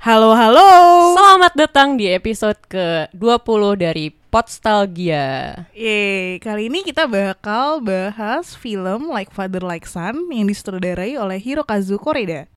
Halo, halo. Selamat datang di episode ke-20 dari Podstalgia. Yeay, kali ini kita bakal bahas film Like Father Like Son yang disutradarai oleh Hirokazu Koreda.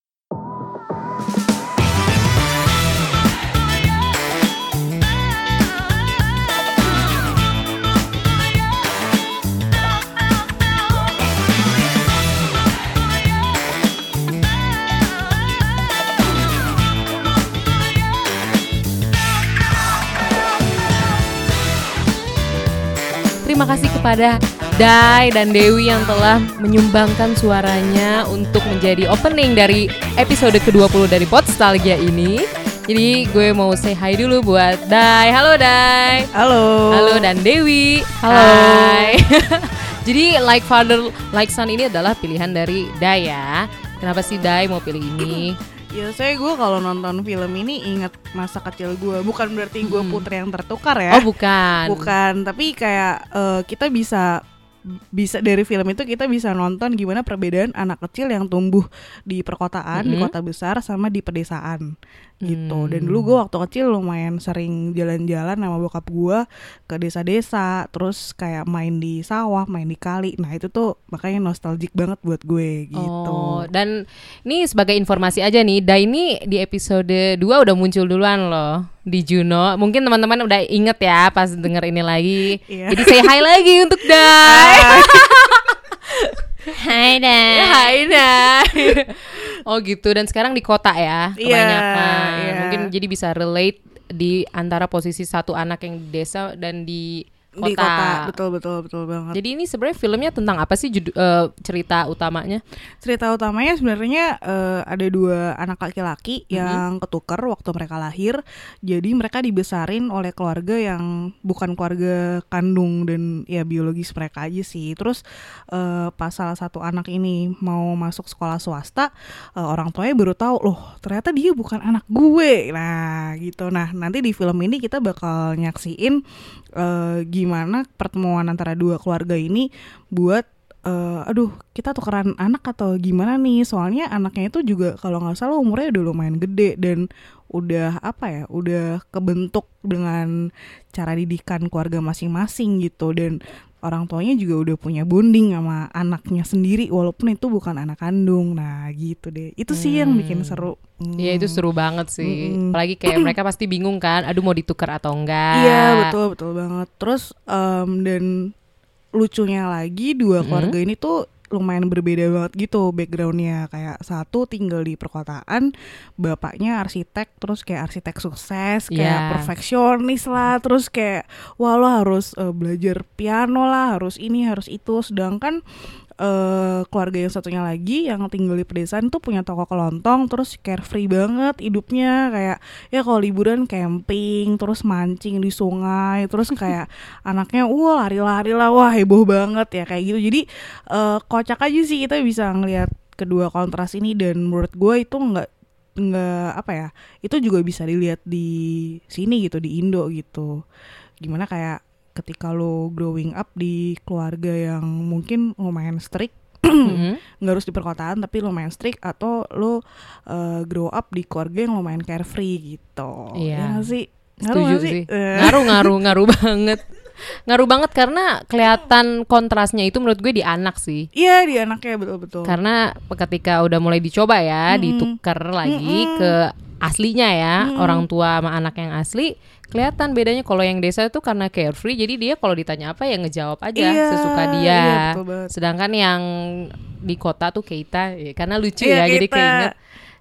Terima kasih kepada Dai dan Dewi yang telah menyumbangkan suaranya untuk menjadi opening dari episode ke-20 dari Podstalgia ini. Jadi gue mau say hi dulu buat Dai. Halo Dai. Halo. Halo dan Dewi. Halo. Hai. Jadi Like Father Like Son ini adalah pilihan dari Dai ya. Kenapa sih Dai mau pilih ini? Ya saya gue kalau nonton film ini ingat masa kecil gue. Bukan berarti gue putri yang tertukar ya. Oh bukan. Bukan, tapi kayak eh, kita bisa bisa dari film itu kita bisa nonton gimana perbedaan anak kecil yang tumbuh di perkotaan, di Mhm. kota besar sama di pedesaan gitu. Dan Hmm. dulu gue waktu kecil lumayan sering jalan-jalan sama bokap gue ke desa-desa, terus kayak main di sawah, main di kali. Nah, itu tuh makanya nostalgic banget buat gue gitu. Oh, dan ini sebagai informasi aja nih, Dai ini di episode 2 udah muncul duluan loh di Juno. Mungkin teman-teman udah inget ya pas denger ini lagi. Iya. Jadi say hi lagi untuk Dai. Hai Dai. Hai Dai. oh gitu dan sekarang di kota ya Iya, kebanyakan. iya. Mungkin jadi bisa relate di antara posisi satu anak yang di desa dan di kota. Di kota, betul betul betul banget. Jadi ini sebenarnya filmnya tentang apa sih judu- eh, cerita utamanya? cerita utamanya sebenarnya eh, ada dua anak laki-laki yang ketukar waktu mereka lahir. Jadi mereka dibesarin oleh keluarga yang bukan keluarga kandung dan ya biologis mereka aja sih. Terus eh, pas salah satu anak ini mau masuk sekolah swasta, eh, orang tuanya baru tahu loh ternyata dia bukan anak gue. Nah gitu. Nah nanti di film ini kita bakal nyaksiin eh, gimana pertemuan antara dua keluarga ini buat eh, aduh kita tukeran anak atau gimana nih soalnya anaknya itu juga kalau nggak salah umurnya udah lumayan gede dan udah apa ya udah kebentuk dengan cara didikan keluarga masing-masing gitu dan orang tuanya juga udah punya bonding sama anaknya sendiri walaupun itu bukan anak kandung nah gitu deh itu sih yang bikin seru Iya itu Hmm. seru banget sih. Mm-mm. Apalagi kayak mereka pasti bingung kan, aduh mau ditukar atau enggak. Iya betul betul banget. Terus em, dan lucunya lagi dua Mm-mm. keluarga ini tuh lumayan berbeda banget gitu backgroundnya kayak satu tinggal di perkotaan bapaknya arsitek terus kayak arsitek sukses kayak Iya. perfeksionis lah terus kayak wah lo harus eh, belajar piano lah harus ini harus itu sedangkan eh keluarga yang satunya lagi yang tinggal di pedesaan tuh punya toko kelontong terus carefree banget hidupnya. Kayak ya kalau liburan camping terus mancing di sungai terus kayak anaknya wah lari-lari lah wah heboh banget ya kayak gitu. Jadi eh, kocak aja sih kita bisa ngelihat kedua kontras ini dan menurut gue itu nggak nggak apa ya itu juga bisa dilihat di sini gitu di Indo gitu. Gimana kayak ketika lo growing up di keluarga yang mungkin lumayan strict Mhm. nggak harus di perkotaan tapi lumayan strict atau lo uh, grow up di keluarga yang lumayan carefree gitu Iya. Ya sih Ngaruh Setuju sih. Eh. Ngaruh ngaruh ngaruh banget. Ngaruh banget karena kelihatan kontrasnya itu menurut gue di anak sih. iya di anaknya betul betul Karena ketika udah mulai dicoba ya, Mm-mm. ditukar lagi Mm-mm. ke aslinya ya, Mm-mm. orang tua sama anak yang asli, kelihatan bedanya kalau yang desa itu karena carefree, jadi dia kalau ditanya apa ya ngejawab aja Iya, sesuka dia. iya, banget. Sedangkan yang di kota tuh Keita, ya, karena lucu Iya, ya, jadi Keita. keinget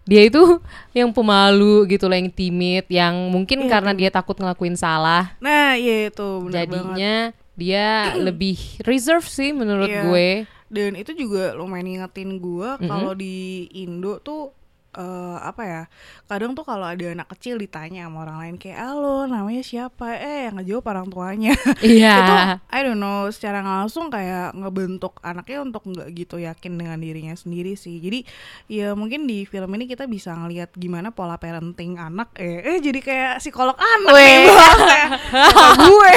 dia itu yang pemalu gitu loh, yang timid, yang mungkin Iya. karena dia takut ngelakuin salah, nah iya itu benar banget jadinya dia lebih reserve sih menurut Iya. gue. dan itu juga lumayan ngingetin gue kalau di Indo tuh eh, apa ya kadang tuh kalau ada anak kecil ditanya sama orang lain kayak halo namanya siapa eh yang ngejawab orang tuanya Iya. itu I don't know secara langsung kayak ngebentuk anaknya untuk nggak gitu yakin dengan dirinya sendiri sih jadi ya mungkin di film ini kita bisa ngelihat gimana pola parenting anak eh eh jadi kayak psikolog anak nih Weh. Bang. kayak gue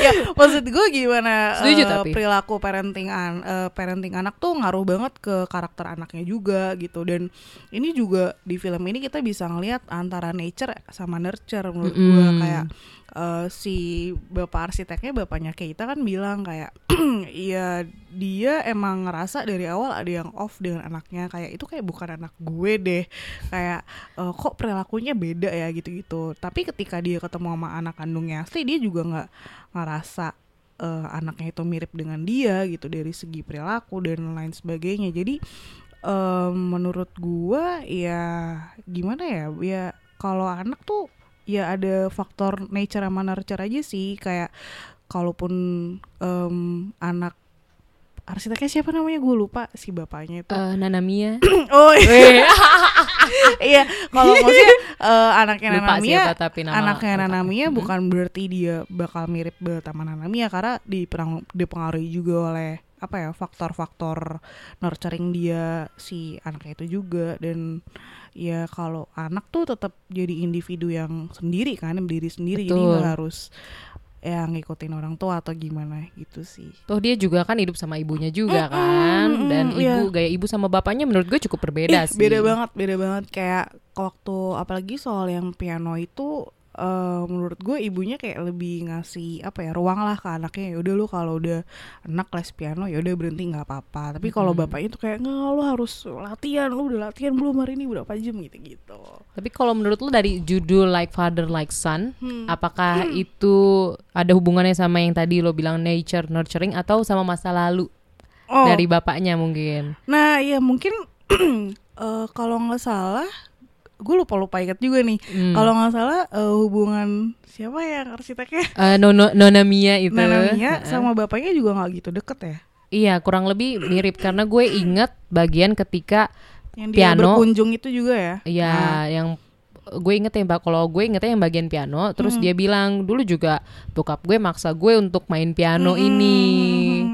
ya maksud gue gimana Setuju tapi. perilaku parenting an eh, parenting anak tuh ngaruh banget ke karakter anaknya juga gitu dan dan ini juga di film ini kita bisa ngelihat antara nature sama nurture menurut gua. Mm-mm. kayak eh, si bapak arsiteknya bapaknya Keita kan bilang kayak iya dia emang ngerasa dari awal ada yang off dengan anaknya. Kayak itu kayak bukan anak gue deh. Kayak eh, kok perilakunya beda ya? Gitu-gitu. Tapi ketika dia ketemu sama anak kandungnya asli dia juga nggak ngerasa eh, anaknya itu mirip dengan dia gitu dari segi perilaku dan lain sebagainya. Jadi em, menurut gua ya gimana ya? Ya kalau anak tuh ya ada faktor nature sama nurture aja sih. Kayak kalaupun em, anak arsiteknya siapa namanya? Gue lupa si bapaknya itu. Eh, Nanamia. oh iya, iya kalau maksudnya eh, anaknya Lupa Nanamia siapa tapi nama anaknya. Nanamia bukan berarti dia bakal mirip banget sama Nanamia karena dipengaruhi juga oleh apa ya faktor-faktor nurturing dia si anaknya itu juga dan ya kalau anak tuh tetap jadi individu yang sendiri kan berdiri sendiri jadi Betul. nggak harus ya ngikutin orang tua atau gimana gitu sih Toh dia juga kan hidup sama ibunya juga Mm-mm, kan dan iya. ibu gaya ibu sama bapaknya menurut gue cukup berbeda Ih, sih. beda banget beda banget kayak waktu apalagi soal yang piano itu eh, menurut gue ibunya kayak lebih ngasih apa ya ruang lah ke anaknya ya udah lu kalau udah anak les piano ya udah berhenti nggak apa-apa tapi kalau Mm-mm. bapaknya tuh kayak nggak lu harus latihan lu udah latihan belum hari ini berapa jam gitu gitu Tapi kalau menurut lu dari judul Like Father Like Son, Hmm. apakah itu ada hubungannya sama yang tadi lo bilang nature nurturing atau sama masa lalu oh dari bapaknya mungkin? nah ya mungkin eh, kalau nggak salah gue lupa lupa ingat juga nih Hmm. kalau nggak salah eh, hubungan siapa ya arsiteknya Eh, Nono Nona Mia itu. Nanamia Heeh. sama bapaknya juga nggak gitu deket ya Iya, kurang lebih mirip karena gue inget bagian ketika yang dia Piano. berkunjung itu juga ya ya Nah, yang gue inget ya Mbak, kalau gue ingetnya yang bagian piano, terus Hmm. dia bilang dulu juga bokap gue maksa gue untuk main piano mm, ini.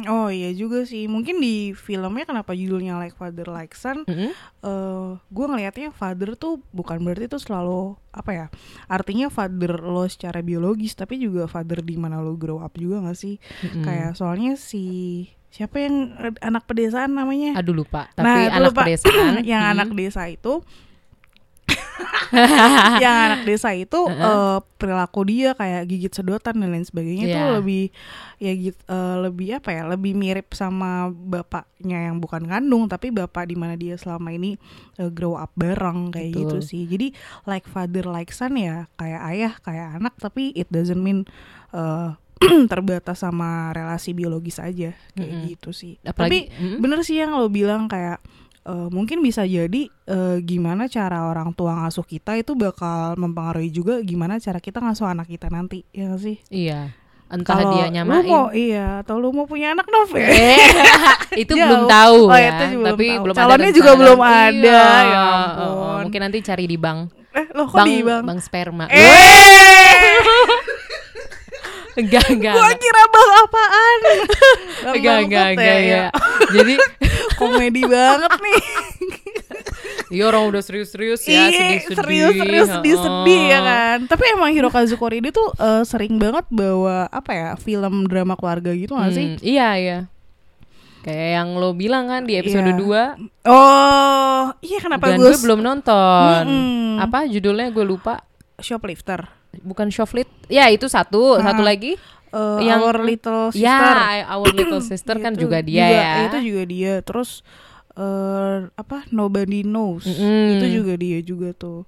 Mm, oh iya juga sih mungkin di filmnya kenapa judulnya Like Father Like Son Mm-mm. eh gue ngelihatnya father tuh bukan berarti tuh selalu apa ya artinya father lo secara biologis tapi juga father di mana lo grow up juga gak sih Mm-mm. kayak soalnya si siapa yang anak pedesaan namanya Aduh lupa, tapi Nah, anak lupa. pedesaan. yang Hmm. anak desa itu yang anak desa itu eh, perilaku dia kayak gigit sedotan dan lain sebagainya itu Iya. lebih ya gitu eh, lebih apa ya lebih mirip sama bapaknya yang bukan kandung tapi bapak di mana dia selama ini eh, grow up bareng kayak Betul. gitu sih jadi like father like son ya kayak ayah kayak anak tapi it doesn't mean eh, terbatas sama relasi biologis aja kayak Mm-mm. gitu sih Apalagi- tapi Mm-mm. bener sih yang lo bilang kayak eh, mungkin bisa jadi eh, gimana cara orang tua ngasuh kita itu bakal mempengaruhi juga gimana cara kita ngasuh anak kita nanti ya nggak sih Iya. Entah Kalau dia lu nyamain. mau iya atau lu mau punya anak Nov ya Eh, itu Jauh. belum tahu Oh, ya. itu juga belum tapi tahu. belum Calonnya ada juga belum ada, Iya. ya Oh, ampun. mungkin nanti cari di bank. eh lo kok Bank, di bang bank sperma. eh enggak, enggak. gua kira bang apaan Enggak, enggak, enggak, ya? Jadi, komedi banget nih iya orang udah serius-serius ya, Iya, sedih-sedih. serius-serius sedih-sedih ya kan. Tapi emang Hirokazu Koride tuh eh, sering banget bawa apa ya film drama keluarga gitu gak Hmm, sih? Iya, iya. Kayak yang lo bilang kan di episode Iya. 2 Oh, iya kenapa Dan gue gue belum nonton Mm-mm. Apa judulnya gue lupa shoplifter? Bukan Shoflit Ya itu satu Ah. Satu lagi Eh, Yang- Our Little Sister. Ya Our Little Sister kan Itu juga dia ya Itu juga dia. Terus eh apa Nobody Knows. Mm-mm. Itu juga dia juga tuh.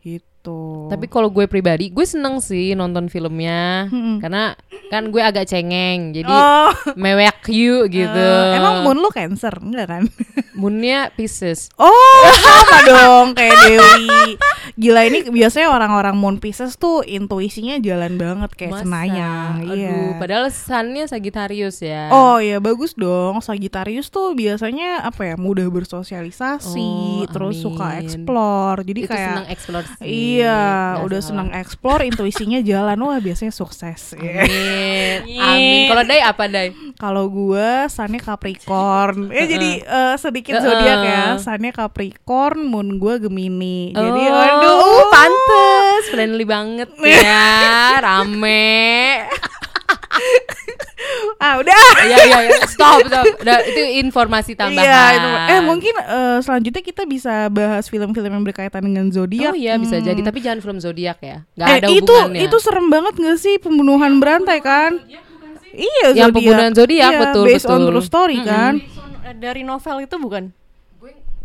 Gitu. Tapi kalau gue pribadi Gue seneng sih nonton filmnya Mm-mm. Karena kan gue agak cengeng Jadi oh, mewek you gitu eh, emang Moon lu cancer enggak kan? Moonnya Pisces Oh, sama dong kayak Dewi. Gila ini biasanya orang-orang Moon Pisces tuh intuisinya jalan banget kayak Masa? Senaya. Aduh, Iya. padahal sunnya Sagittarius ya. Oh ya bagus dong. Sagittarius tuh biasanya apa ya mudah bersosialisasi, Oh, terus suka amin. explore. Jadi itu kayak senang explore sih. Iya, Nggak udah salah. senang explore, intuisinya jalan. Wah, biasanya sukses. Iya. Amin. Amin. Kalau Dai apa Dai? Kalau gua sunnya Capricorn. Ya jadi eh, sedikit zodiak ya. Sunnya Capricorn, moon gua Gemini. Jadi oh, waduh, pantes friendly banget ya, rame. ah udah Iya iya iya. Stop stop. Udah, itu informasi tambahan. Iya, itu- eh mungkin eh, selanjutnya kita bisa bahas film-film yang berkaitan dengan zodiak. Oh iya bisa Hmm. jadi tapi jangan film zodiak ya. Gak eh ada itu hubungannya. itu serem banget gak sih pembunuhan berantai kan? Iya, Yang zodiak. pembunuhan zodiak, Iya, betul, based on betul. true story kan. Eh, dari novel itu bukan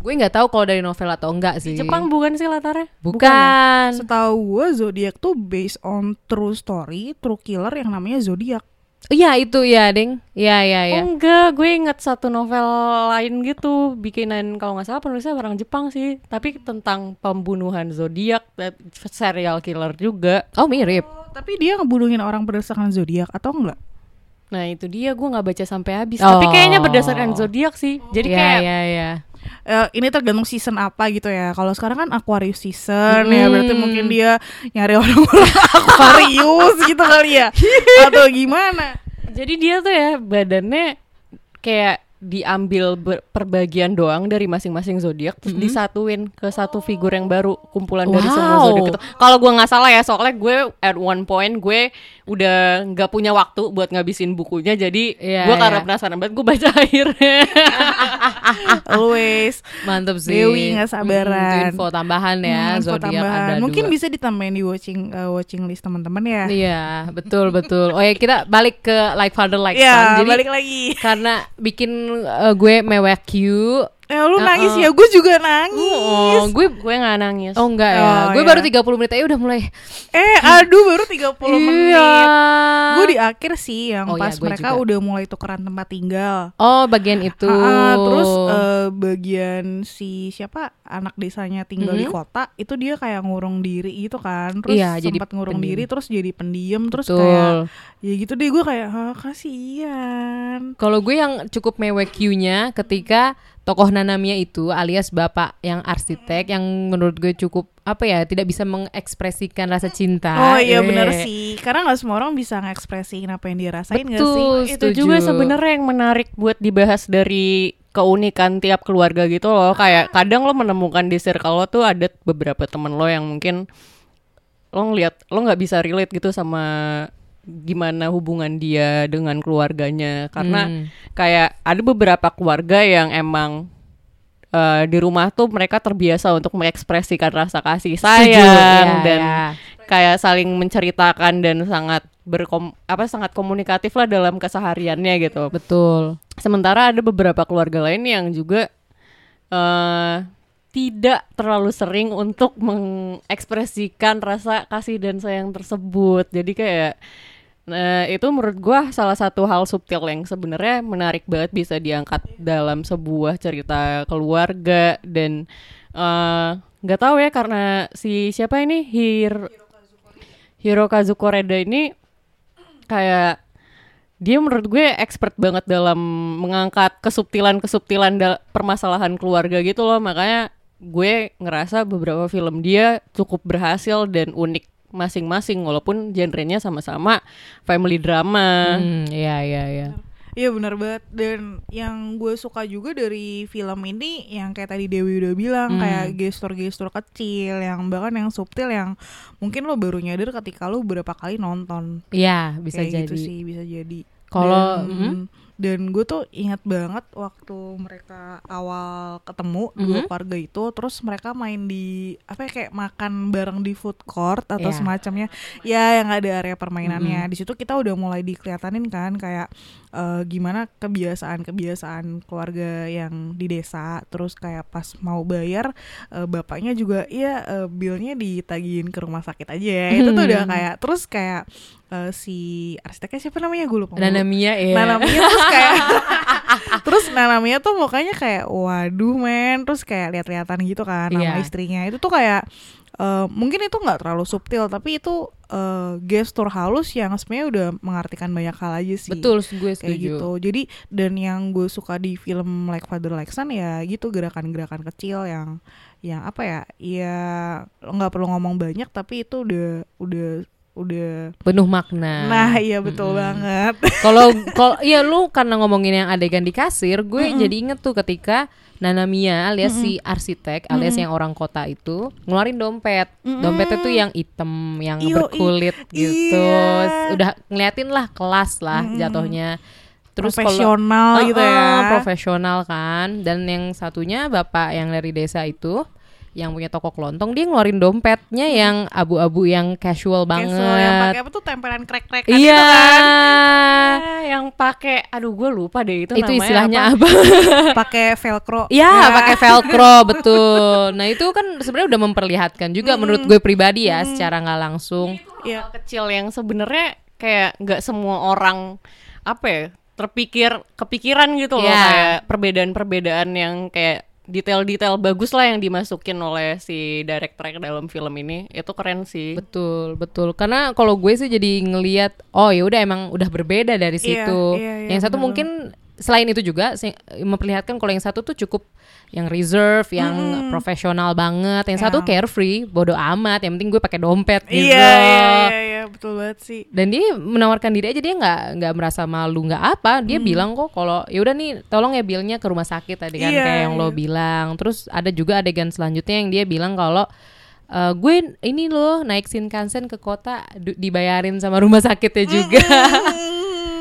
gue nggak tahu kalau dari novel atau enggak sih. Jepang bukan sih latarnya bukan. Setahu gue zodiak tuh based on true story, true killer yang namanya zodiak. Iya itu ya, Ding. Iya iya ya? iya. Oh enggak, gue inget satu novel lain gitu bikinan kalau nggak salah penulisnya orang Jepang sih, tapi tentang pembunuhan zodiak, eh, serial killer juga. Oh mirip. Tapi dia ngebunuhin orang berdasarkan zodiak atau enggak? Nah itu dia gue nggak baca sampai habis, Oh. tapi kayaknya berdasarkan zodiak sih. Jadi Iya, kayak iya iya. Eh, ini tergantung season apa gitu ya. Kalau sekarang kan Aquarius season ya, berarti Hmm. mungkin dia nyari orang-orang Aquarius gitu kali ya. Atau gimana? Jadi dia tuh ya badannya kayak diambil ber- perbagian doang dari masing-masing zodiak terus disatuin ke satu figur yang baru kumpulan dari semua Wow. zodiak itu. Kalau gua nggak salah ya soalnya gue at one point gue udah nggak punya waktu buat ngabisin bukunya jadi Iya, gue karena iya. penasaran banget gue baca akhirnya. Always. Mantep sih. Dewi nggak sabaran. Mm, itu info tambahan ya, Hmm, zodiak ada Mungkin dua. bisa ditambahin di watching eh, watching list teman-teman ya. Iya, betul betul. Oh ya kita balik ke like father like Iya, son. Jadi balik lagi. karena bikin uh, gue mewek you. Eh lu Uh-uh. nangis ya, gue juga nangis. Oh, gue gue nggak nangis. Oh enggak ya. Oh, gue iya. baru 30 menit aja udah mulai. Eh, aduh baru 30 menit. Iya. Gue di akhir sih yang Oh, iya, pas gue mereka juga. udah mulai tukeran tempat tinggal. Oh, bagian itu. Ah, terus eh, bagian si siapa anak desanya tinggal di Mhm. kota itu dia kayak ngurung diri gitu kan terus Iya, jadi sempat ngurung pendiam. diri terus jadi pendiam terus Betul. kayak ya gitu deh gue kayak ah, kasihan Kalau gue yang cukup mewek you-nya ketika tokoh Nanamiya itu alias bapak yang arsitek yang menurut gue cukup apa ya tidak bisa mengekspresikan rasa cinta. oh iya Eh. bener sih karena nggak semua orang bisa ngekspresiin apa yang dia rasain nggak sih Betul. itu setuju. juga sebenarnya yang menarik buat dibahas dari keunikan tiap keluarga gitu loh kayak kadang lo menemukan di circle lo tuh ada beberapa temen lo yang mungkin lo ngeliat lo nggak bisa relate gitu sama gimana hubungan dia dengan keluarganya karena Hmm. kayak ada beberapa keluarga yang emang eh, di rumah tuh mereka terbiasa untuk mengekspresikan rasa kasih sayang Iya, dan iya. kayak saling menceritakan dan sangat berkom apa sangat komunikatif lah dalam kesehariannya gitu. Betul. Sementara ada beberapa keluarga lain yang juga eh tidak terlalu sering untuk mengekspresikan rasa kasih dan sayang tersebut. Jadi kayak Nah, itu menurut gua salah satu hal subtil yang sebenarnya menarik banget bisa diangkat dalam sebuah cerita keluarga dan eh, nggak tahu ya karena si siapa ini? Hir Hirokazu Koreda ini kayak dia menurut gue expert banget dalam mengangkat kesubtilan-kesubtilan permasalahan keluarga gitu loh. Makanya gue ngerasa beberapa film dia cukup berhasil dan unik masing-masing walaupun genrenya sama-sama family drama. Hmm, iya iya iya. Iya benar banget dan yang gue suka juga dari film ini yang kayak tadi Dewi udah bilang Hmm. kayak gestur-gestur kecil yang bahkan yang subtil yang mungkin lo baru nyadar ketika lo berapa kali nonton Iya, bisa kayak jadi. gitu sih bisa jadi Kalau. Dan gue tuh ingat banget waktu mereka awal ketemu dua Mhm. keluarga itu terus mereka main di apa ya kayak makan bareng di food court atau Iya. semacamnya ya yang ada area permainannya di situ kita udah mulai dikelihatanin kan kayak eh, gimana kebiasaan-kebiasaan keluarga yang di desa terus kayak pas mau bayar eh, bapaknya juga ya eh, billnya ditagihin ke rumah sakit aja ya itu tuh udah Hmm. kayak terus kayak eh, si arsiteknya siapa namanya gue lupa Nanamiya ya. Nanamiya terus kayak terus Nanamiya tuh mukanya kayak waduh men terus kayak lihat-lihatan gitu kan Iya. sama istrinya itu tuh kayak eh, mungkin itu nggak terlalu subtil tapi itu eh, gestur halus yang sebenarnya udah mengartikan banyak hal aja sih Betul, gue kayak setuju. gitu jadi dan yang gue suka di film Like Father Like Son ya gitu gerakan-gerakan kecil yang yang apa ya ya nggak perlu ngomong banyak tapi itu udah udah udah Penuh makna. nah iya betul banget Kalau kalau iya lu karena ngomongin yang adegan di kasir, gue jadi inget tuh ketika Nana Mia alias si arsitek alias yang orang kota itu ngeluarin dompet. Dompetnya tuh yang hitam, yang Yoi. berkulit gitu. Iya. Udah ngeliatin lah kelas lah jatuhnya. Terus profesional gitu Heeh, ya profesional kan. Dan yang satunya bapak yang dari desa itu yang punya toko kelontong dia ngeluarin dompetnya yang abu-abu yang casual banget. Casual yang pakai apa tuh tempelan krek-krek Iya. gitu kan Ah, yang pakai aduh gue lupa deh itu, itu namanya istilahnya apa. apa? pakai velcro Iya, Ya. pakai velcro betul. Nah itu kan sebenarnya udah memperlihatkan juga menurut gue pribadi ya, secara nggak langsung. Iya. hal kecil yang sebenarnya kayak nggak semua orang apa ya terpikir kepikiran gitu loh Iya. kayak perbedaan-perbedaan yang kayak detail-detail bagus lah yang dimasukin oleh si director dalam film ini itu keren sih Betul, betul. Karena kalau gue sih jadi ngelihat, oh ya udah emang udah berbeda dari Iya, situ. iya, iya, yang satu bener mungkin selain itu juga memperlihatkan kalau yang satu tuh cukup yang reserve, yang profesional banget. Yang satu Ya. carefree, bodoh amat. Yang penting gue pakai dompet gitu. iya iya iya iya betul banget sih dan dia menawarkan diri aja dia nggak nggak merasa malu nggak apa dia bilang kok kalau ya udah nih tolong ya bilnya ke rumah sakit tadi kan Iya, kayak yang lo iya. bilang terus ada juga adegan selanjutnya yang dia bilang kalau "Eh, gue ini loh naik Shinkansen ke kota dibayarin sama rumah sakitnya juga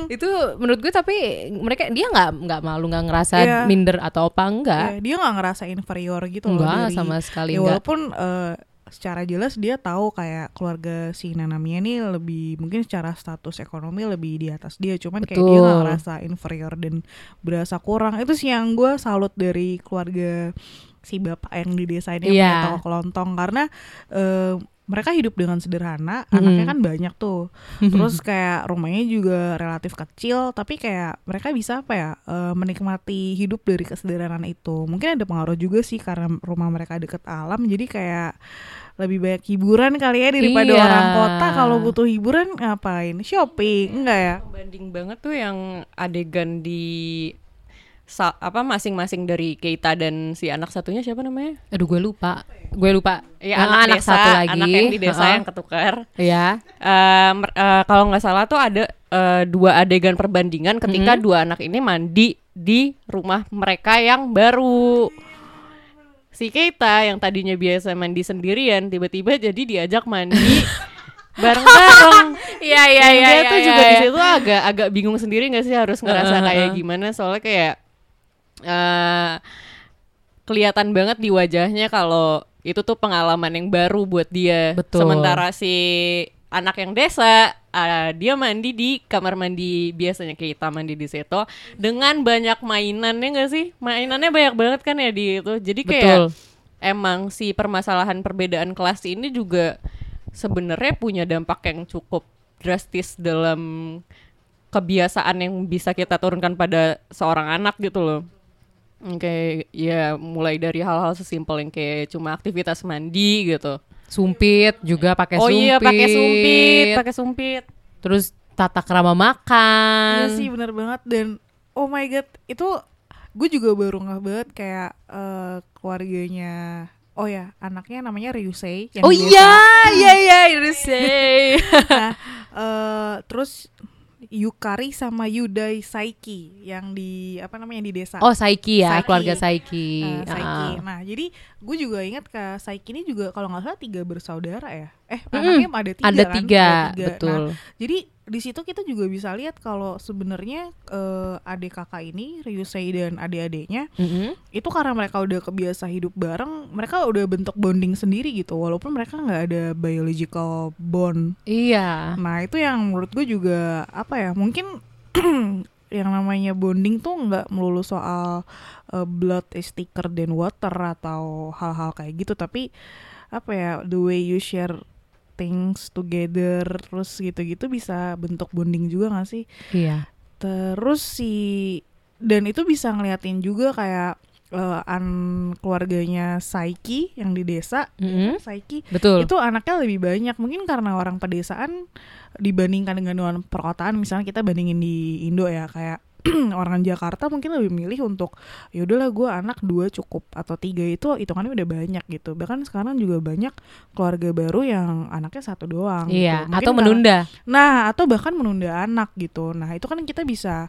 itu menurut gue tapi mereka dia nggak nggak malu nggak ngerasa Iya. minder atau apa enggak Iya, dia nggak ngerasa inferior gitu loh Enggak, dari- sama sekali ya, enggak. walaupun eh, secara jelas dia tahu kayak keluarga si Nanamia ini lebih mungkin secara status ekonomi lebih di atas dia cuman kayak dia nggak Betul. ngerasa inferior dan berasa kurang itu sih yang gue salut dari keluarga si bapak yang di desa ini Iya. punya toko kelontong karena eh, mereka hidup dengan sederhana Mm-mm. anaknya kan banyak tuh. Terus kayak rumahnya juga relatif kecil tapi kayak mereka bisa apa ya eh, menikmati hidup dari kesederhanaan itu. Mungkin ada pengaruh juga sih karena rumah mereka deket alam jadi kayak lebih banyak hiburan kali ya daripada Iya. orang kota. Kalau butuh hiburan ngapain? Shopping enggak ya? Banding banget tuh yang adegan di sa- apa masing-masing dari Keita dan si anak satunya siapa namanya aduh gue lupa gue lupa Iya Ah, anak, desa, satu lagi anak yang di desa Heeh. yang ketukar Iya. Eh, mer- eh, kalau nggak salah tuh ada eh, dua adegan perbandingan ketika dua anak ini mandi di rumah mereka yang baru. Si Keita yang tadinya biasa mandi sendirian tiba-tiba jadi diajak mandi bareng-bareng. Iya iya iya. dia iya, tuh iya, juga di iya. situ agak agak bingung sendiri nggak sih harus ngerasa Heeh, kayak gimana soalnya kayak eh kelihatan banget di wajahnya kalau itu tuh pengalaman yang baru buat dia. Betul. Sementara si anak yang desa eh, dia mandi di kamar mandi biasanya kita mandi di situ dengan banyak mainannya nggak sih? Mainannya banyak banget kan ya di itu. Jadi kayak Betul. emang si permasalahan perbedaan kelas ini juga sebenarnya punya dampak yang cukup drastis dalam kebiasaan yang bisa kita turunkan pada seorang anak gitu loh. Kayak ya mulai dari hal-hal sesimpel yang kayak cuma aktivitas mandi gitu. Sumpit juga pakai oh sumpit. iya pakai sumpit, pakai sumpit. Terus tata krama makan. Iya sih bener banget dan oh my god itu gue juga baru nggak banget kayak eh, keluarganya oh ya anaknya namanya Ryusei yang Oh di desa. iya, iya iya, Irisei. Nah, eh, terus Yukari sama Yudai Saiki yang di apa namanya di desa. Oh Saiki ya, Saiki. keluarga Saiki. Eh, Saiki. Ah. Nah, jadi gue juga ingat ke Saiki ini juga kalau nggak salah tiga bersaudara ya. Eh, Mm-mm. anaknya ada tiga Ada kan? tiga, Ada betul. Nah, jadi di situ kita juga bisa lihat kalau sebenarnya eh, adik kakak ini Ryusei dan adik-adiknya Mm-mm. itu karena mereka udah kebiasa hidup bareng, mereka udah bentuk bonding sendiri gitu, walaupun mereka nggak ada biological bond. Iya. Nah itu yang menurut gue juga apa ya mungkin yang namanya bonding tuh nggak melulu soal uh, blood is thicker than water atau hal-hal kayak gitu tapi apa ya the way you share things together terus gitu-gitu bisa bentuk bonding juga gak sih Iya. terus si dan itu bisa ngeliatin juga kayak uh, an keluarganya Saiki yang di desa Mm-mm. Saiki Betul. itu anaknya lebih banyak mungkin karena orang pedesaan dibandingkan dengan orang perkotaan misalnya kita bandingin di Indo ya kayak orang Jakarta mungkin lebih milih untuk ya udahlah gue anak dua cukup atau tiga itu hitungannya udah banyak gitu bahkan sekarang juga banyak keluarga baru yang anaknya satu doang Iya, gitu. Mungkin atau karena- menunda. Nah, atau bahkan menunda anak gitu. Nah, itu kan kita bisa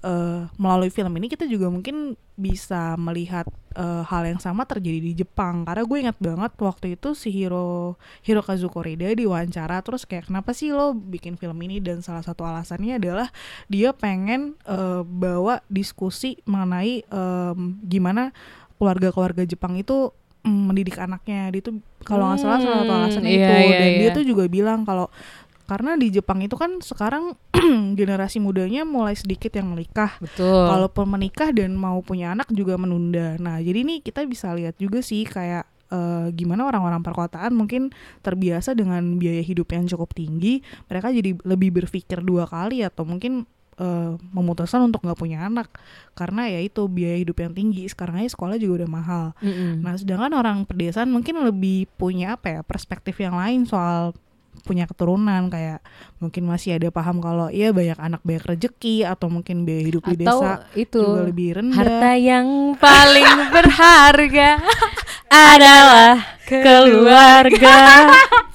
eh, melalui film ini kita juga mungkin bisa melihat eh, hal yang sama terjadi di Jepang. Karena gue ingat banget waktu itu si Hiro Hirokazu Korida diwawancara terus kayak kenapa sih lo bikin film ini dan salah satu alasannya adalah dia pengen eh, bawa diskusi mengenai em, gimana keluarga-keluarga Jepang itu mm, mendidik anaknya. Dia tuh kalau nggak salah salah satu Hmm, alasan iya, itu iya, dan dia iya. tuh juga bilang kalau karena di Jepang itu kan sekarang generasi mudanya mulai sedikit yang menikah. Betul. Kalaupun menikah dan mau punya anak juga menunda. Nah, jadi nih kita bisa lihat juga sih kayak eh, gimana orang-orang perkotaan mungkin terbiasa dengan biaya hidup yang cukup tinggi, mereka jadi lebih berpikir dua kali atau mungkin eh, memutuskan untuk nggak punya anak karena ya itu biaya hidup yang tinggi. Sekarang aja sekolah juga udah mahal. Mm-mm. Nah, sedangkan orang pedesaan mungkin lebih punya apa ya perspektif yang lain soal punya keturunan kayak mungkin masih ada paham kalau iya banyak anak banyak rezeki atau mungkin biaya hidup di atau desa itu juga lebih rendah. harta yang paling berharga adalah keluarga.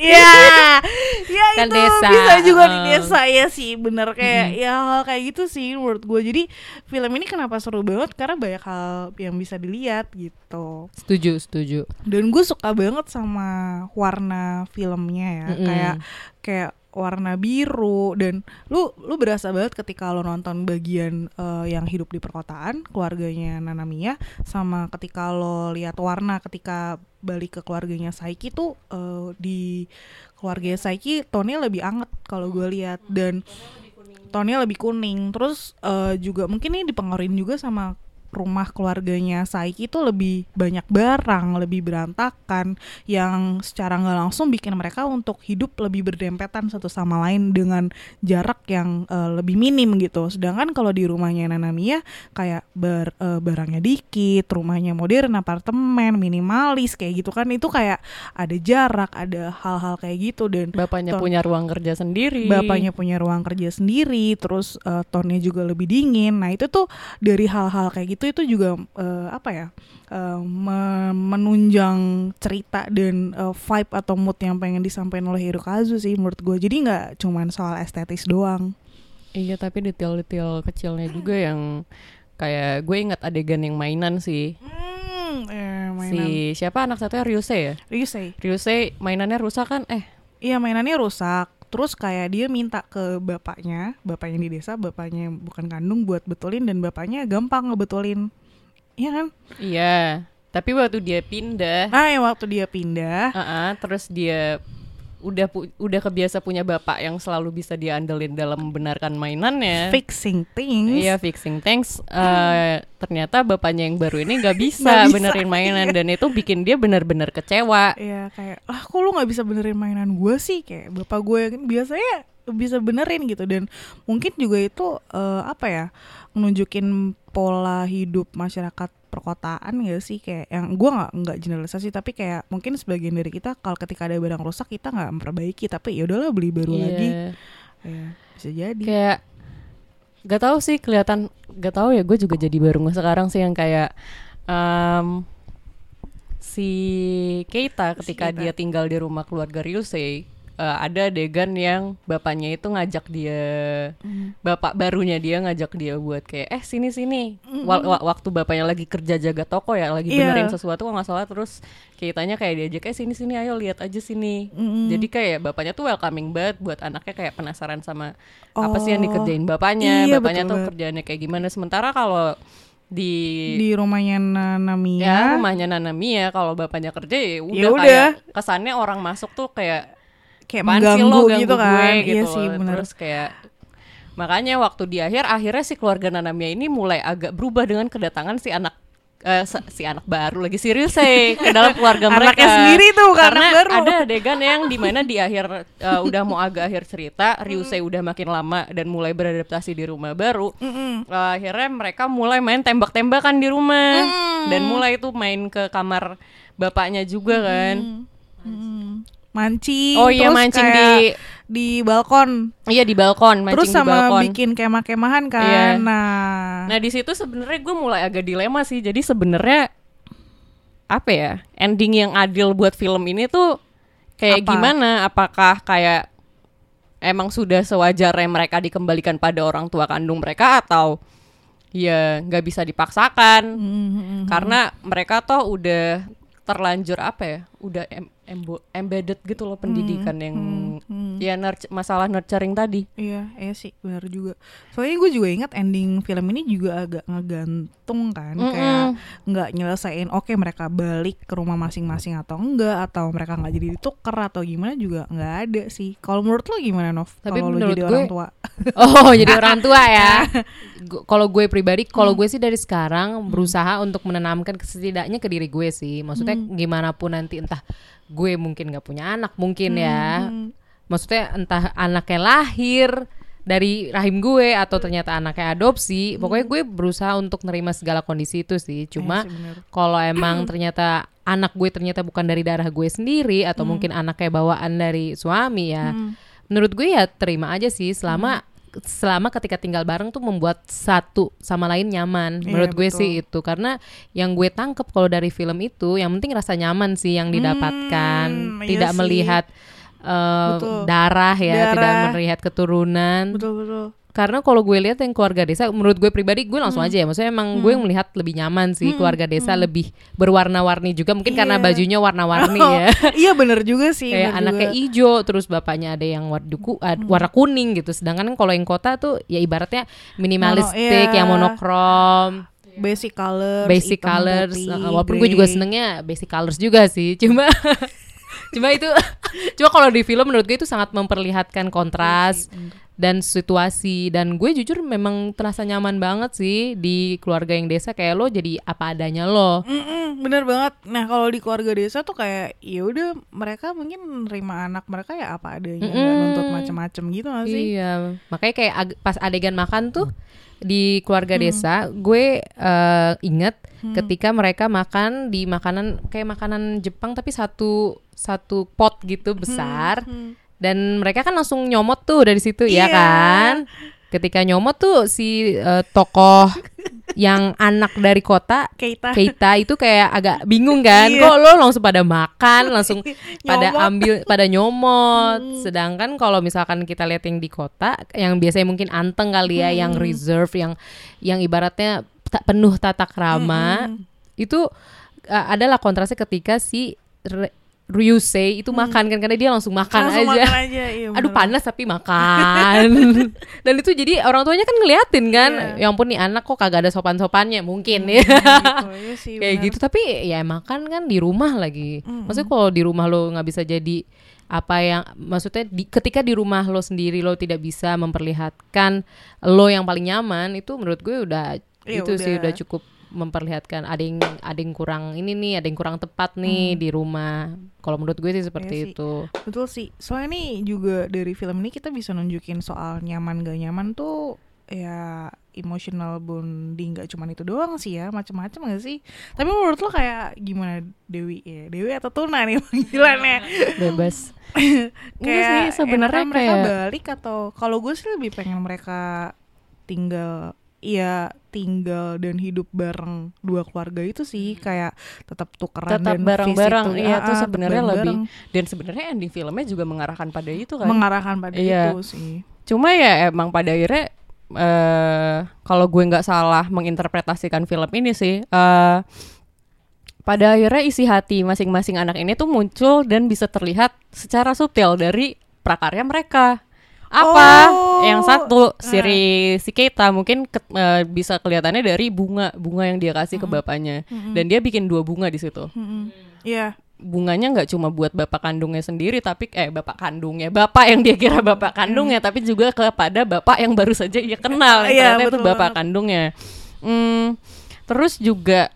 Iya, ya Kan itu desa, bisa juga di desa ya sih, bener kayak ya hal kayak gitu sih menurut gue. Jadi film ini kenapa seru banget karena banyak hal yang bisa dilihat gitu. setuju, setuju. Dan gue suka banget sama warna filmnya ya, Mm-mm. kayak kayak warna biru dan lu lu berasa banget ketika lo nonton bagian eh, yang hidup di perkotaan keluarganya Nanamiya sama ketika lo lihat warna ketika balik ke keluarganya Saiki tuh eh, di keluarganya Saiki tonnya lebih anget kalau gue lihat. Dan tonnya lebih kuning. Terus eh, juga mungkin ini dipengaruhi juga sama rumah keluarganya Saiki itu lebih banyak barang, lebih berantakan yang secara nggak langsung bikin mereka untuk hidup lebih berdempetan satu sama lain dengan jarak yang eh, lebih minim gitu. Sedangkan kalau di rumahnya Nanamiya kayak bar, eh, barangnya dikit, rumahnya modern, apartemen, minimalis kayak gitu kan itu kayak ada jarak, ada hal-hal kayak gitu dan Bapaknya Ton- punya ruang kerja sendiri. bapaknya punya ruang kerja sendiri terus eh, tonnya juga lebih dingin nah itu tuh dari hal-hal kayak gitu itu juga eh, apa ya me- menunjang cerita dan eh, vibe atau mood yang pengen disampaikan oleh Hirokazu sih menurut gue jadi nggak cuman soal estetis doang. Iya tapi detail-detail kecilnya juga yang kayak gue ingat adegan yang mainan sih. hmm, eh, mainan. Si siapa anak satunya? Ryusei ya? Ryusei. Ryusei mainannya rusak kan? Eh. Iya mainannya rusak terus kayak dia minta ke bapaknya bapaknya di desa bapaknya bukan kandung buat betulin dan bapaknya gampang ngebetulin Iya kan? iya. Tapi waktu dia pindah, Nah, yang waktu dia pindah, ah, terus dia udah pu- udah kebiasa punya bapak yang selalu bisa dia andelin dalam membenarkan mainannya. fixing things. Iya fixing things. Eh, ternyata bapaknya yang baru ini nggak bisa, bisa, benerin mainan dan itu bikin dia benar-benar kecewa. Iya, kayak, ah kok lu nggak bisa benerin mainan gue sih? Kayak bapak gue yang biasanya bisa benerin gitu dan mungkin juga itu eh, apa ya nunjukin pola hidup masyarakat perkotaan ya sih kayak yang gue nggak nggak generalisasi tapi kayak mungkin sebagian dari kita kalau ketika ada barang rusak kita nggak memperbaiki tapi ya udahlah beli baru Iya. lagi ya bisa jadi Kayak gak tahu sih kelihatan gak tahu ya gue juga jadi baru nggak sekarang sih yang kayak em, si Keita ketika Keita. dia tinggal di rumah keluarga Ryusei eh, ada adegan yang bapaknya itu ngajak dia bapak barunya dia ngajak dia buat kayak eh sini sini Wa- wa- waktu bapaknya lagi kerja jaga toko ya lagi Iya. benerin sesuatu kalau nggak salah terus Keitanya kayak diajak eh sini sini ayo lihat aja sini Mm-mm. jadi kayak bapaknya tuh welcoming banget buat anaknya kayak penasaran sama apa sih yang Oh. dikerjain bapaknya Iya, bapaknya betul tuh banget. kerjaannya kayak gimana sementara kalau di, di rumahnya Nanamiya ya rumahnya Nana Mia kalau bapaknya kerja ya udah Ya udah. kayak kesannya orang masuk tuh kayak kayak "Apaan sih mengganggu lo gitu kan gue?" iya gitu sih loh. benar terus kayak makanya waktu di akhir akhirnya si keluarga Nanamia ini mulai agak berubah dengan kedatangan si anak eh, se- si anak baru lagi serius sih ke dalam keluarga mereka Anaknya sendiri tuh, karena baru. ada adegan yang di mana di akhir eh, udah mau agak akhir cerita Ryusei udah makin lama dan mulai beradaptasi di rumah baru. Eh, akhirnya mereka mulai main tembak-tembakan di rumah dan mulai tuh main ke kamar bapaknya juga kan Mm. Mancing Oh iya, terus mancing kayak di- di balkon. Iya di balkon, mancing Terus di sama balkon. bikin kemah-kemahan kan. Iya. Nah, Nah di situ sebenarnya gue mulai agak dilema sih. Jadi sebenarnya apa ya ending yang adil buat film ini tuh kayak Apa? gimana? Apakah kayak emang sudah sewajarnya mereka dikembalikan pada orang tua kandung mereka atau ya nggak bisa dipaksakan Mhm. karena mereka toh udah terlanjur apa ya? Udah em- embo- embedded gitu loh pendidikan yang hmm. ya nurture- masalah nurturing tadi. Iya, iya sih, benar juga. Soalnya gue juga ingat ending film ini juga agak ngegantung kan, kayak nggak nyelesain. Oke, mereka balik ke rumah masing-masing atau enggak, atau mereka nggak jadi ditukar atau gimana juga nggak ada sih. Kalau menurut lo gimana, Nov? Tapi Kalau lo jadi gue- orang tua, Oh, jadi orang tua ya. Kalau gue pribadi, kalau gue sih dari sekarang berusaha untuk menanamkan setidaknya ke diri gue sih. Maksudnya gimana pun nanti entah gue mungkin nggak punya anak mungkin ya. Maksudnya entah anaknya lahir dari rahim gue atau ternyata anaknya adopsi. Pokoknya gue berusaha untuk nerima segala kondisi itu sih. Cuma Iya sih, bener. kalau emang ternyata anak gue ternyata bukan dari darah gue sendiri atau mungkin anaknya bawaan dari suami ya menurut gue ya terima aja sih selama selama ketika tinggal bareng tuh membuat satu sama lain nyaman Iya, menurut gue betul. sih itu karena yang gue tangkep kalau dari film itu yang penting rasa nyaman sih yang didapatkan Hmm, iya tidak sih. melihat Betul. darah ya tidak Darah. melihat keturunan betul betul. Karena kalau gue lihat yang keluarga desa menurut gue pribadi gue langsung Hmm. aja ya maksudnya emang gue melihat lebih nyaman sih keluarga desa lebih berwarna-warni juga mungkin karena Iya. bajunya warna-warni Oh, ya iya bener juga sih. kayak anaknya juga. hijau terus bapaknya ada yang warna, ku- ah, warna kuning gitu sedangkan kalau yang kota tuh ya ibaratnya minimalistik iya. yang monokrom basic colors, basic colors putih, uh, walaupun gue juga senengnya basic colors juga sih cuma cuma itu cuma kalau di film menurut gue itu sangat memperlihatkan kontras dan situasi. Dan gue jujur memang terasa nyaman banget sih di keluarga yang desa. Kayak lo jadi apa adanya lo. Mm-mm, bener banget. Nah kalau di keluarga desa tuh kayak ya udah mereka mungkin nerima anak mereka ya apa adanya, Mm-mm. nuntut macem-macem gitu gak sih? Iya, makanya kayak ag- pas adegan makan tuh di keluarga desa, gue eh, inget ketika mereka makan di makanan kayak makanan Jepang tapi satu satu pot gitu besar dan mereka kan langsung nyomot tuh dari situ ya Iya. kan. Ketika nyomot tuh si eh, tokoh yang anak dari kota Keita. Keita itu kayak agak bingung kan Iya. kok lo langsung pada makan langsung pada ambil pada nyomot sedangkan kalau misalkan kita lihat yang di kota yang biasanya mungkin anteng kali ya yang reserve yang yang ibaratnya tak penuh tata krama itu uh, adalah kontrasnya ketika si Re- Ryusei itu makan kan karena dia langsung makan Langsung aja makan aja. Iya, aduh panas tapi makan dan itu jadi orang tuanya kan ngeliatin kan Iya. ya ampun nih anak kok kagak ada sopan-sopannya mungkin ya Gitu, iya sih, kayak bener. gitu tapi ya makan kan di rumah lagi maksudnya kalau di rumah lo nggak bisa jadi apa yang maksudnya di, ketika di rumah lo sendiri lo tidak bisa memperlihatkan lo yang paling nyaman itu menurut gue udah Iya, itu sih udah. udah cukup memperlihatkan ada yang ada yang kurang ini nih ada yang kurang tepat nih di rumah kalau menurut gue sih seperti Iya sih. itu Betul sih. Soalnya nih juga dari film ini kita bisa nunjukin soal nyaman gak nyaman tuh ya emotional bonding gak cuman itu doang sih ya macem-macem gak sih tapi menurut lo kayak gimana Dewi ya Dewi atau Tuna nih panggilannya Bebas. Kayak sih sebenarnya mereka kayak balik atau kalau gue sih lebih pengen mereka tinggal Iya tinggal dan hidup bareng dua keluarga itu sih kayak tetap tukeran tetap dan bareng-bareng iya itu ah, sebenarnya lebih dan sebenarnya ending filmnya juga mengarahkan pada itu kan? Mengarahkan pada Iya. itu sih. Cuma ya emang pada akhirnya eh kalau gue nggak salah menginterpretasikan film ini sih eh pada akhirnya isi hati masing-masing anak ini tuh muncul dan bisa terlihat secara subtil dari prakarya mereka apa? Oh. yang satu siri si Keita mungkin ke- eh, bisa kelihatannya dari bunga bunga yang dia kasih ke bapaknya. Dan dia bikin dua bunga di situ. Mm-mm. Iya. Bunganya nggak cuma buat bapak kandungnya sendiri tapi eh bapak kandungnya bapak yang dia kira bapak kandungnya tapi juga kepada bapak yang baru saja ia kenal. Iya, ternyata itu betul bapak banget. kandungnya. Hmm, terus juga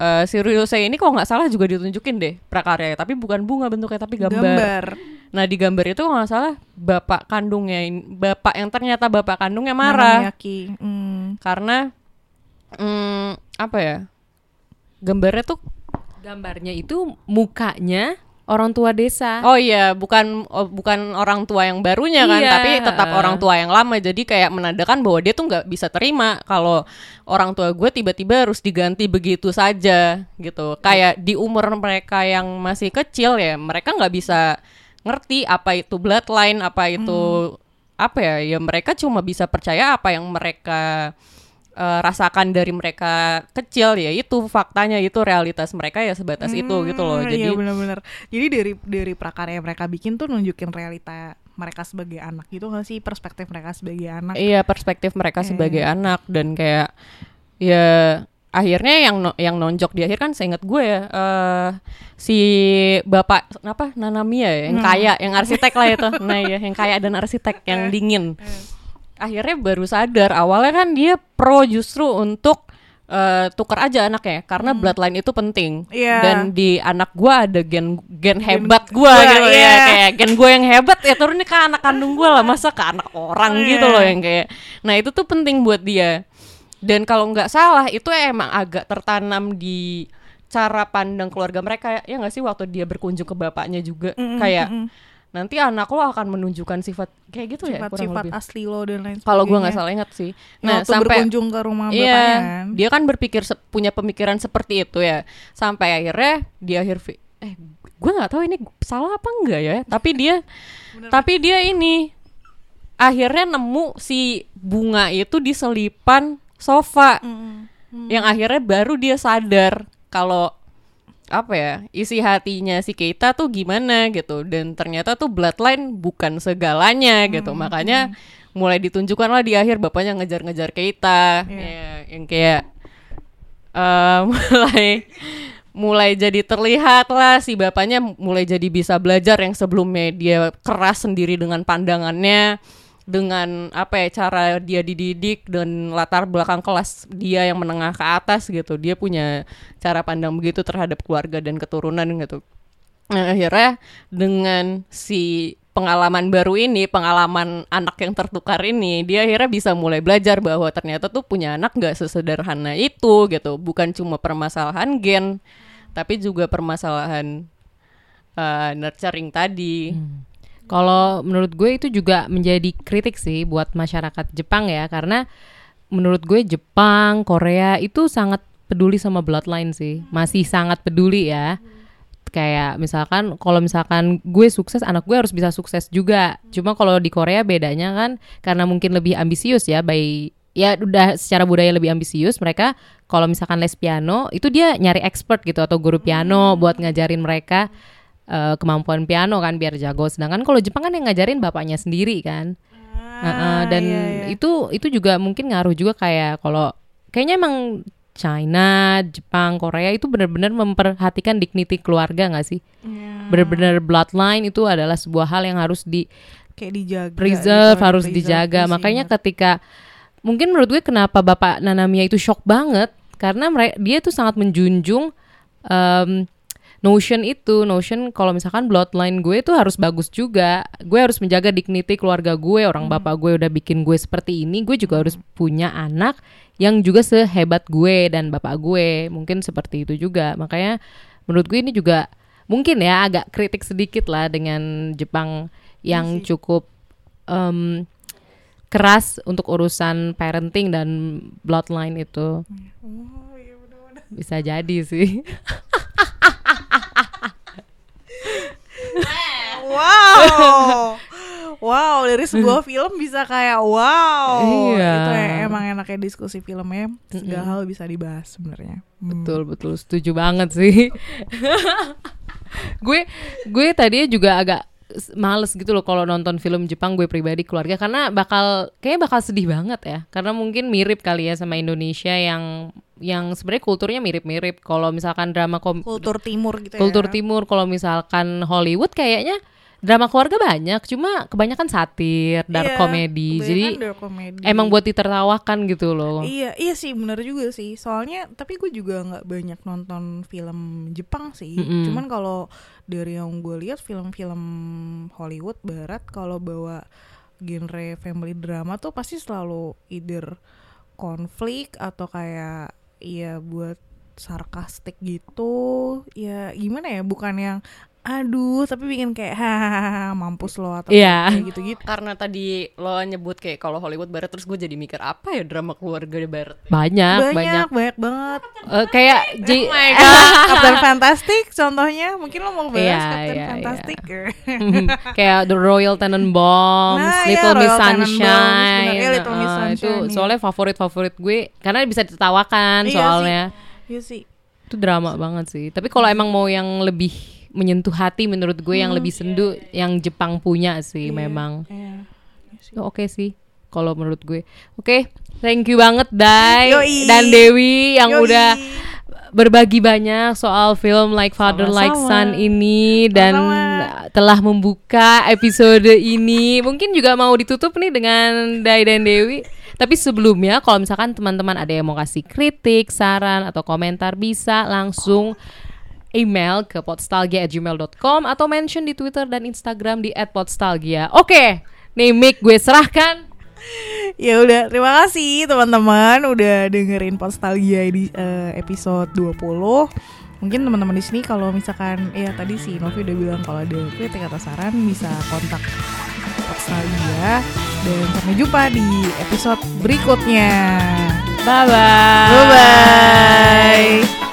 eh, si Ryusei ini kalau nggak salah juga ditunjukin deh prakarya tapi bukan bunga bentuknya tapi gambar. gambar nah di gambar itu kalau nggak salah bapak kandungnya bapak yang ternyata bapak kandungnya marah Namayaki. Hmm. karena hmm, apa ya gambarnya tuh gambarnya itu mukanya orang tua desa. Oh iya, bukan oh, bukan orang tua yang barunya kan, Iya. tapi tetap orang tua yang lama. Jadi kayak menandakan bahwa dia tuh nggak bisa terima kalau orang tua gue tiba-tiba harus diganti begitu saja gitu. Kayak di umur mereka yang masih kecil ya, mereka nggak bisa ngerti apa itu bloodline, apa itu apa ya? Ya mereka cuma bisa percaya apa yang mereka eh, rasakan dari mereka kecil ya itu faktanya itu realitas mereka ya sebatas itu gitu loh. Hmm, Jadi iya benar-benar. Jadi dari dari prakarya yang mereka bikin tuh nunjukin realita mereka sebagai anak gitu nggak sih perspektif mereka sebagai anak. Iya perspektif mereka Iya. sebagai anak dan kayak ya akhirnya yang no- yang nonjok di akhir kan seingat gue ya eh, si bapak apa Nanamia ya yang Hmm. kaya yang arsitek lah itu nah ya yang kaya dan arsitek yang Eh. dingin akhirnya baru sadar awalnya kan dia pro justru untuk eh, tukar aja anaknya karena bloodline itu penting Hmm. Iya. dan di anak gua ada gen gen hebat gua gua, gitu ya iya. kayak gen gue yang hebat ya turunnya ke anak kandung gue lah masa ke anak orang gitu Iya. loh yang kayak nah itu tuh penting buat dia dan kalau nggak salah itu emang agak tertanam di cara pandang keluarga mereka ya nggak sih waktu dia berkunjung ke bapaknya juga Mm-mm, kayak mm-mm. Nanti anak lo akan menunjukkan sifat kayak gitu ya kurang sifat-sifat lebih asli lo dan lain kalau gua nggak salah ingat sih Nah, nah sampai berkunjung ke rumah bapaknya Iya, kan. dia kan berpikir punya pemikiran seperti itu ya. Sampai akhirnya di akhir eh gue nggak tahu ini salah apa enggak ya. Tapi dia tapi dia ini akhirnya nemu si bunga itu di selipan sofa. Mm-mm. Yang akhirnya baru dia sadar kalau apa ya isi hatinya si Keita tuh gimana gitu. Dan ternyata tuh bloodline bukan segalanya gitu. Makanya mulai ditunjukkan lah di akhir bapaknya ngejar-ngejar Keita. Iya. ya, yang kayak eh, mulai mulai jadi terlihat lah si bapaknya mulai jadi bisa belajar yang sebelumnya dia keras sendiri dengan pandangannya dengan apa ya cara dia dididik dan latar belakang kelas dia yang menengah ke atas gitu. Dia punya cara pandang begitu terhadap keluarga dan keturunan gitu. Nah, akhirnya dengan si pengalaman baru ini, pengalaman anak yang tertukar ini, dia akhirnya bisa mulai belajar bahwa ternyata tuh punya anak nggak sesederhana itu gitu, bukan cuma permasalahan gen, tapi juga permasalahan uh, nurturing tadi. Kalau menurut gue itu juga menjadi kritik sih buat masyarakat Jepang ya karena menurut gue Jepang, Korea itu sangat peduli sama bloodline sih. Masih sangat peduli ya. Kayak misalkan kalau misalkan gue sukses anak gue harus bisa sukses juga. Cuma kalau di Korea bedanya kan karena mungkin lebih ambisius ya by ya udah secara budaya lebih ambisius mereka kalau misalkan les piano itu dia nyari expert gitu atau guru piano buat ngajarin mereka eh, kemampuan piano kan biar jago. Sedangkan kalau Jepang kan yang ngajarin bapaknya sendiri kan. Heeh, dan iya, iya. itu itu juga mungkin ngaruh juga kayak kalau kayaknya emang China, Jepang, Korea itu benar-benar memperhatikan dignity keluarga nggak sih? Iya. Benar-benar bloodline itu adalah sebuah hal yang harus di kayak dijaga preserve, gitu, harus preserve dijaga. sih, Makanya bener. ketika mungkin menurut gue kenapa Bapak Nanamiya itu shock banget karena mereka dia tuh sangat menjunjung em, notion itu, notion kalau misalkan bloodline gue tuh harus bagus juga. Gue harus menjaga dignity keluarga gue. Orang bapak gue udah bikin gue seperti ini, gue juga harus punya anak yang juga sehebat gue dan bapak gue. Mungkin seperti itu juga. Makanya menurut gue ini juga mungkin ya agak kritik sedikit lah dengan Jepang yang cukup em, keras untuk urusan parenting dan bloodline itu. Oh, iya bener-bener. Bisa jadi sih. wow. Wow dari sebuah film bisa kayak wow. Iya. itu ya emang enaknya diskusi filmnya segala hal bisa dibahas sebenarnya. Hmm. betul betul. Setuju banget sih. gue gue tadinya juga agak males gitu loh kalau nonton film Jepang gue pribadi keluarga karena bakal kayaknya bakal sedih banget ya. Karena mungkin mirip kali ya sama Indonesia yang yang sebenarnya kulturnya mirip-mirip. Kalau misalkan drama kom kultur timur gitu ya. Kultur timur kalau misalkan Hollywood kayaknya drama keluarga banyak cuma kebanyakan satir dark comedy kebanyakan jadi dark comedy. emang buat ditertawakan gitu loh Iya, iya sih bener juga sih. Soalnya tapi gue juga nggak banyak nonton film Jepang sih. Mm-mm. Cuman kalau dari yang gue lihat film-film Hollywood Barat kalau bawa genre family drama tuh pasti selalu either konflik atau kayak ya buat sarkastik gitu. Ya gimana ya? Bukan yang aduh tapi bikin kayak hahaha mampus lo atau Iya. kayak gitu-gitu Karena tadi lo nyebut kayak kalau Hollywood barat terus gue jadi mikir apa ya drama keluarga di barat. banyak banyak, banyak banyak banget Eh, kayak J Captain Fantastic contohnya mungkin lo mau bahas Iya, Captain iya, Fantastic kayak The Royal Tenenbaums, Nah, iya, Little Miss Royal Sunshine. Iya, Little Miss Eh, Sunshine, itu iya. soalnya favorit-favorit gue karena bisa ditertawakan Iya soalnya. Iya sih Itu drama banget sih. Tapi kalau emang mau yang lebih menyentuh hati menurut gue yang lebih sendu yang Jepang punya sih memang. Iya. Oh, Oke sih kalau menurut gue. Oke, thank you banget Dai Yoi. dan Dewi yang Yoi. udah berbagi banyak soal film Like Father Like Son ini dan Sama-sama. telah membuka episode ini. Mungkin juga mau ditutup nih dengan Dai dan Dewi. Tapi sebelumnya kalau misalkan teman-teman ada yang mau kasih kritik, saran atau komentar bisa langsung email ke podstalgia@gmail.com atau mention di Twitter dan Instagram di @podstalgia. Oke, nih mic gue serahkan. Ya udah, terima kasih teman-teman udah dengerin Postalgia di eh, episode 20. Mungkin teman-teman di sini kalau misalkan ya tadi si Novi udah bilang kalau ada kritik atau saran bisa kontak Postalgia dan sampai jumpa di episode berikutnya. Bye bye. Bye bye.